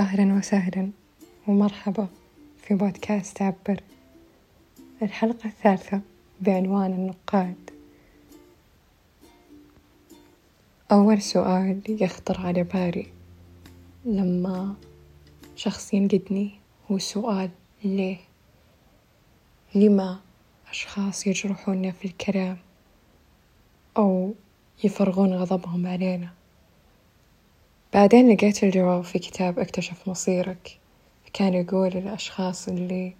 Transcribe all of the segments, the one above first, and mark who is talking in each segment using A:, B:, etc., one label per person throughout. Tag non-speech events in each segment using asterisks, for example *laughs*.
A: أهلا وسهلا ومرحبا في بودكاست عبر. الحلقة الثالثة بعنوان النقاد. أول سؤال يخطر على بالي. لما شخص ينقدني هو سؤال ليه؟ لما أشخاص يجرحونا في الكلام أو يفرغون غضبهم علينا؟ بعدين لقيت الجواب في كتاب اكتشف مصيرك. كان يقول الأشخاص اللي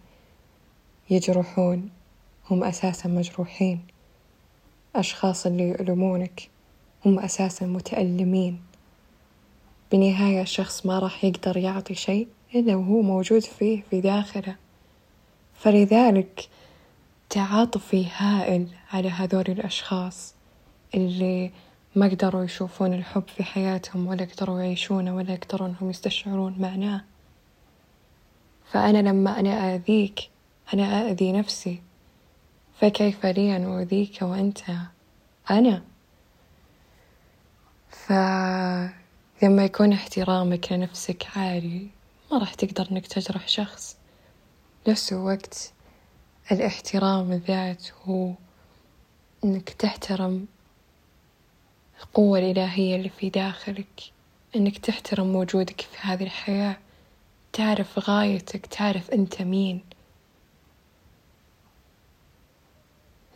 A: يجرحون هم أساسا مجروحين. أشخاص اللي يؤلمونك هم أساسا متألمين. بالنهاية الشخص ما راح يقدر يعطي شيء إلا وهو موجود فيه في داخله. فلذلك تعاطفي هائل على هذول الأشخاص اللي ما قدروا يشوفون الحب في حياتهم ولا قدروا يعيشونه ولا قدروا انهم يستشعرون معناه. فأنا لما أنا آذيك أنا آذي نفسي. فكيف لي أن أؤذيك وأنت؟ أنا. فلما يكون احترامك لنفسك عالي ما راح تقدر إنك تجرح شخص. نفس الوقت الاحترام الذات هو إنك تحترم القوة الإلهية اللي في داخلك إنك تحترم وجودك في هذه الحياة تعرف غايتك تعرف أنت مين.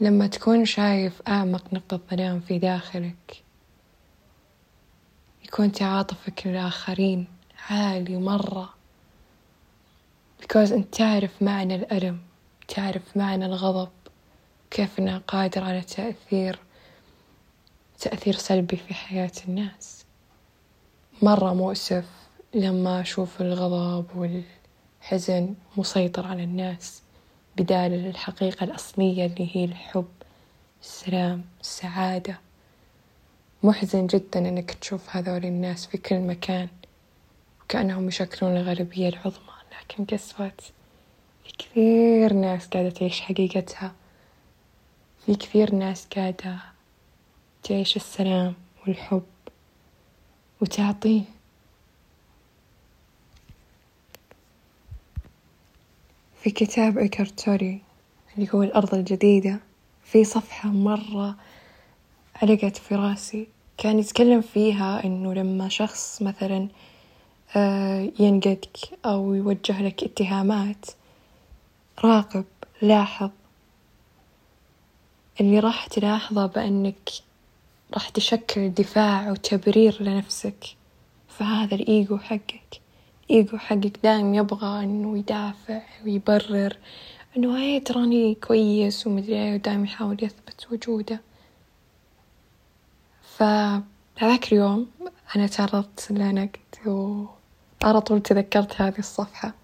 A: لما تكون شايف أعمق نقطة ظلام في داخلك يكون تعاطفك للآخرين عالي مرة. Because أنت تعرف معنى الألم تعرف معنى الغضب كيف أنها قادر على تأثير تأثير سلبي في حياة الناس. مرة مؤسف لما أشوف الغضب والحزن مسيطر على الناس بدال الحقيقة الأصلية اللي هي الحب السلام السعادة. محزن جدا إنك تشوف هذول الناس في كل مكان وكأنهم يشكلون الغالبية العظمى. لكن قسوت في كثير ناس قاعدة تعيش حقيقتها. في كثير ناس قاعدة تعيش السلام والحب وتعطيه. في كتاب إيكارتوري اللي هو الأرض الجديدة في صفحة مرة علقت في رأسي. كان يتكلم فيها إنه لما شخص مثلا آه، ينقدك أو يوجه لك اتهامات راقب لاحظ. اللي راح تلاحظه بأنك راح تشكل دفاع وتبرير لنفسك. فهذا الإيجو حقك. إيجو حقك دايم يبغى إنه يدافع ويبرر إنه هاي تراني كويس ومدري إيه ودايم يحاول يثبت وجوده. فهذاك اليوم أنا تعرضت لنقد وعلى طول تذكرت هذه الصفحة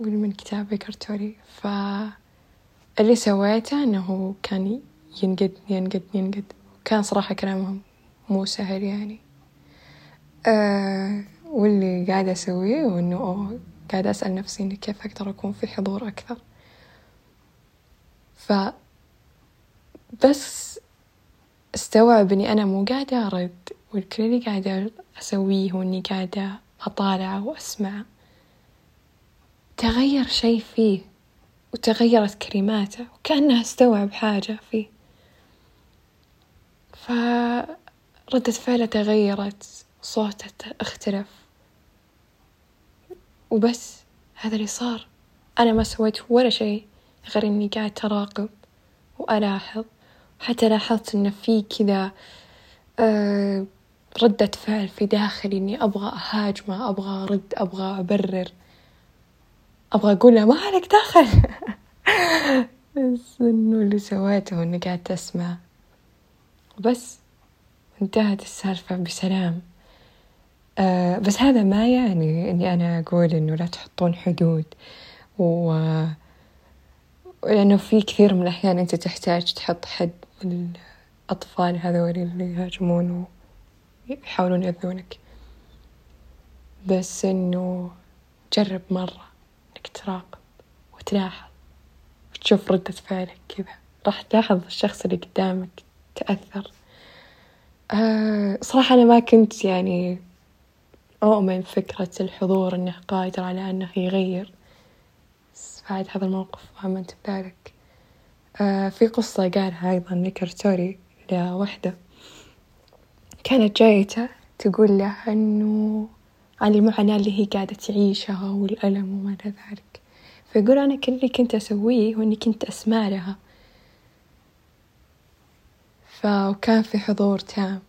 A: من كتاب كرتوري فاللي سويته إنه كان ينقد ينقد ينقد. كان صراحة كلامهم مو سهل يعني. أه واللي قاعدة أسويه وإنه أوه قاعدة أسأل نفسي إني كيف أقدر أكون في حضور أكثر. ف بس استوعب إني أنا مو قاعدة أرد والكل اللي قاعدة أسويه وإني قاعدة أطالع وأسمع. تغير شي فيه وتغيرت كلماته وكأنها استوعب حاجة فيه. فردة فعله تغيرت صوته اختلف. وبس هذا اللي صار. أنا ما سويت ولا شيء غير إني قاعد أراقب وألاحظ. حتى لاحظت إن في كذا آه ردة فعل في داخلي إني أبغى أهاجمه أبغى أرد أبغى أبرر. أبغى أقول له ما عليك دخل. *laughs* بس إنه اللي سويته إني قاعدة أسمع. بس انتهت السالفة بسلام. آه بس هذا ما يعني إني أنا أقول إنه لا تحطون حدود. و لأنه في كثير من الأحيان أنت تحتاج تحط حد للأطفال هذول اللي يهاجمون ويحاولون يأذونك. بس إنه جرب مرة إنك تراقب وتلاحظ وتشوف ردة فعلك كذا. راح تلاحظ الشخص اللي قدامك. تأثر. أه صراحة أنا ما كنت يعني أؤمن فكرة الحضور إنه قادر على إنه يغير. بس بعد هذا الموقف آمنت بذلك. آه في قصة قالها أيضا نيكرتوري لوحدة. كانت جايته تقول له إنه عن المعاناة اللي هي قاعدة تعيشها والألم وما إلى ذلك. فيقول أنا كل اللي كنت أسويه هو إني كنت أسمع لها. فكان في حضور تام.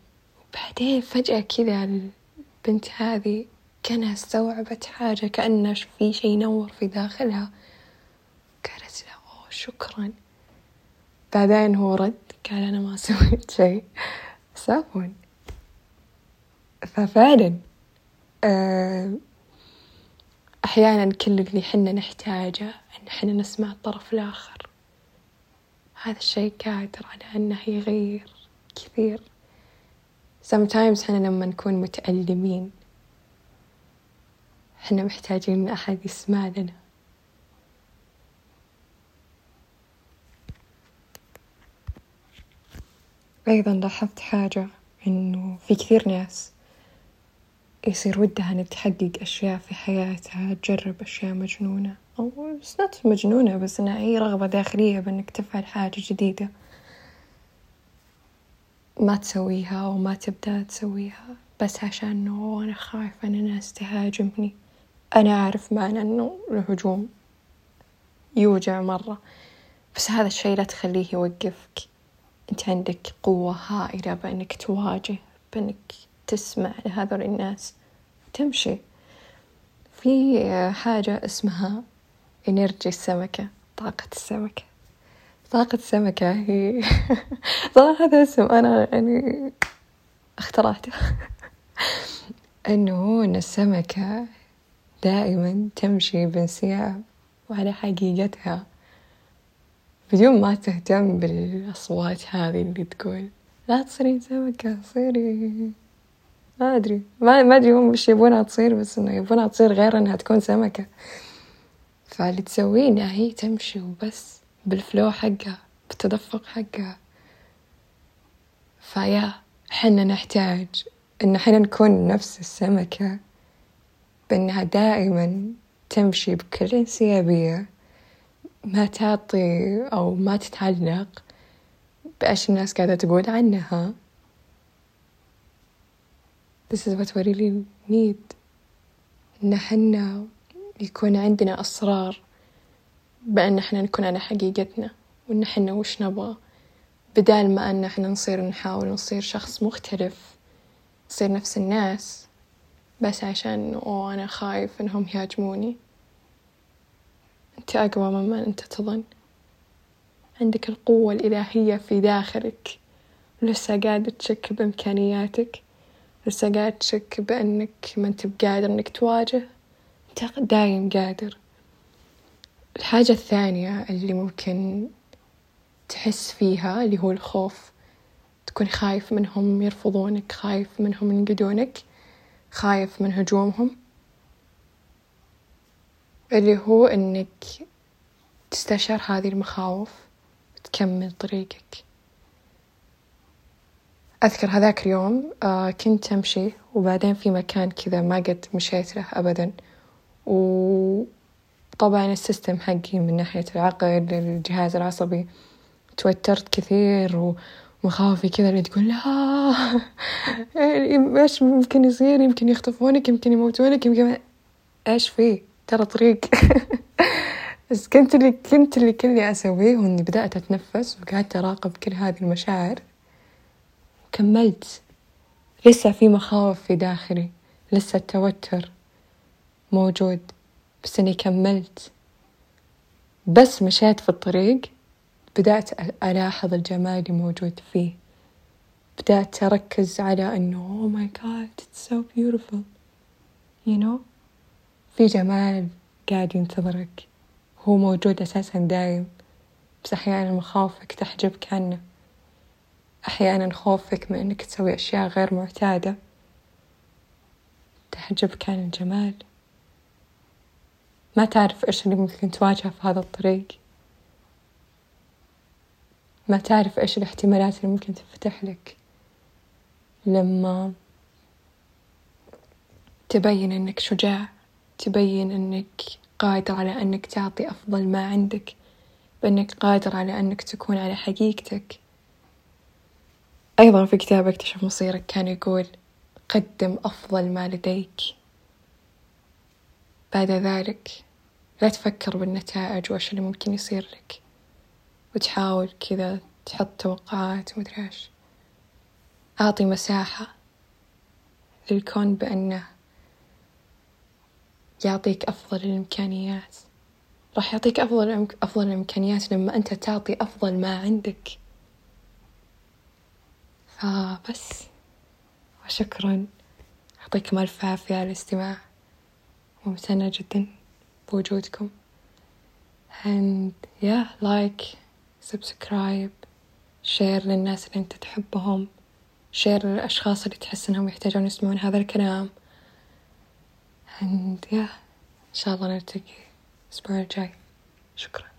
A: وبعدين فجأة كذا البنت هذه كانها استوعبت حاجة كأنه في شي نور في داخلها. قالت له أوه شكرا. بعدين هو رد قال أنا ما *laughs* سويت شي. بس عفوا ففعلا آه، أحيانا كل اللي حنا نحتاجه إن حنا نسمع الطرف الآخر. هذا الشي قادر على إنه يغير كثير. Sometimes حنا لما نكون متألمين حنا محتاجين أحد يسمع لنا. أيضا لاحظت حاجة إنه في كثير ناس يصير ودها إنها تحقق أشياء في حياتها تجرب أشياء مجنونة. أو بس not مجنونة بس إنها أي رغبة داخلية بإنك تفعل حاجة جديدة. ما تسويها وما تبدأ تسويها بس عشان إنه أنا خايفة إن الناس تهاجمني أنا أعرف معنى إنه الهجوم يوجع مرة. بس هذا الشي لا تخليه يوقفك. أنت عندك قوة هائلة بإنك تواجه بإنك تسمع لهذول الناس. تمشي. في حاجة اسمها إنرجي السمكة طاقة السمكة. طاقة السمكة هي *laughs* صراحة هذا اسم أنا يعني اخترعته. *laughs* إنه إن السمكة دائما تمشي بانسياب وعلى حقيقتها بدون ما تهتم بالأصوات هذه اللي تقول لا تصيرين سمكة صيري ما أدري. ما ما أدري هم وش يبونها تصير بس إنه يبونها تصير غير إنها تكون سمكة. فاللي تسويه إنها هي تمشي وبس بالفلو حقها بالتدفق حقها. فيا حنا نحتاج إن حنا نكون نفس السمكة بإنها دائما تمشي بكل انسيابية ما تعطي أو ما تتعلق بإيش الناس قاعدة تقول عنها. This is what we really need إن حنا يكون عندنا أسرار بأن إحنا نكون على حقيقتنا وإن حنا وش نبغى. بدال ما أن إحنا نصير نحاول نصير شخص مختلف نصير نفس الناس بس عشان أوه أنا خايف إنهم يهاجموني. أنت أقوى مما أنت تظن. عندك القوة الإلهية في داخلك لسه قاعد تشك بإمكانياتك. لسه قاعد تشك بأنك ما أنت بقادر إنك تواجه. أنت دايم قادر. الحاجة الثانية اللي ممكن تحس فيها اللي هو الخوف. تكون خايف منهم يرفضونك خايف منهم ينقدونك خايف من هجومهم. اللي هو إنك تستشعر هذه المخاوف وتكمل طريقك. أذكر هذاك اليوم آه كنت أمشي وبعدين في مكان كذا ما قد مشيت له أبدا. وطبعا السيستم حقي من ناحية العقل الجهاز العصبي توترت كثير ومخاوفي كذا اللي تقول لا إيش ممكن يصير؟ يمكن يخطفونك يمكن يموتونك يمكن إيش فيه ترى طريق. *laughs* بس كنت اللي كنت اللي كل اللي أسويه هو إني بدأت أتنفس وقعدت أراقب كل هذه المشاعر. كملت. لسه في مخاوف في داخلي. لسه التوتر موجود بس إني كملت. بس مشيت في الطريق بدأت ألاحظ الجمال اللي موجود فيه. بدأت أركز على إنه oh my god it's so beautiful. You know? في جمال قاعد ينتظرك. هو موجود أساسا دايم. بس أحيانا مخاوفك تحجبك عنه أحيانا خوفك من إنك تسوي أشياء غير معتادة. تحجبك عن الجمال. ما تعرف إيش اللي ممكن تواجهه في هذا الطريق. ما تعرف إيش الاحتمالات اللي ممكن تفتح لك. لما تبين إنك شجاع تبين إنك قادر على إنك تعطي أفضل ما عندك بإنك قادر على إنك تكون على حقيقتك. أيضا في كتاب أكتشف مصيرك كان يقول قدم أفضل ما لديك. بعد ذلك لا تفكر بالنتائج وإيش اللي ممكن يصير لك. وتحاول كذا تحط توقعات ومدري إيش. أعطي مساحة للكون بأنه يعطيك أفضل الإمكانيات. راح يعطيك أفضل أفضل الإمكانيات لما أنت تعطي أفضل ما عندك. فبس وشكرا. يعطيكم ألف عافية على الاستماع. ممتنة جدا بوجودكم. And yeah like subscribe. Share للناس اللي أنت تحبهم. Share للأشخاص اللي تحس إنهم يحتاجون يسمعون هذا الكلام. And yeah إن شاء الله نلتقي الأسبوع الجاي. شكرا.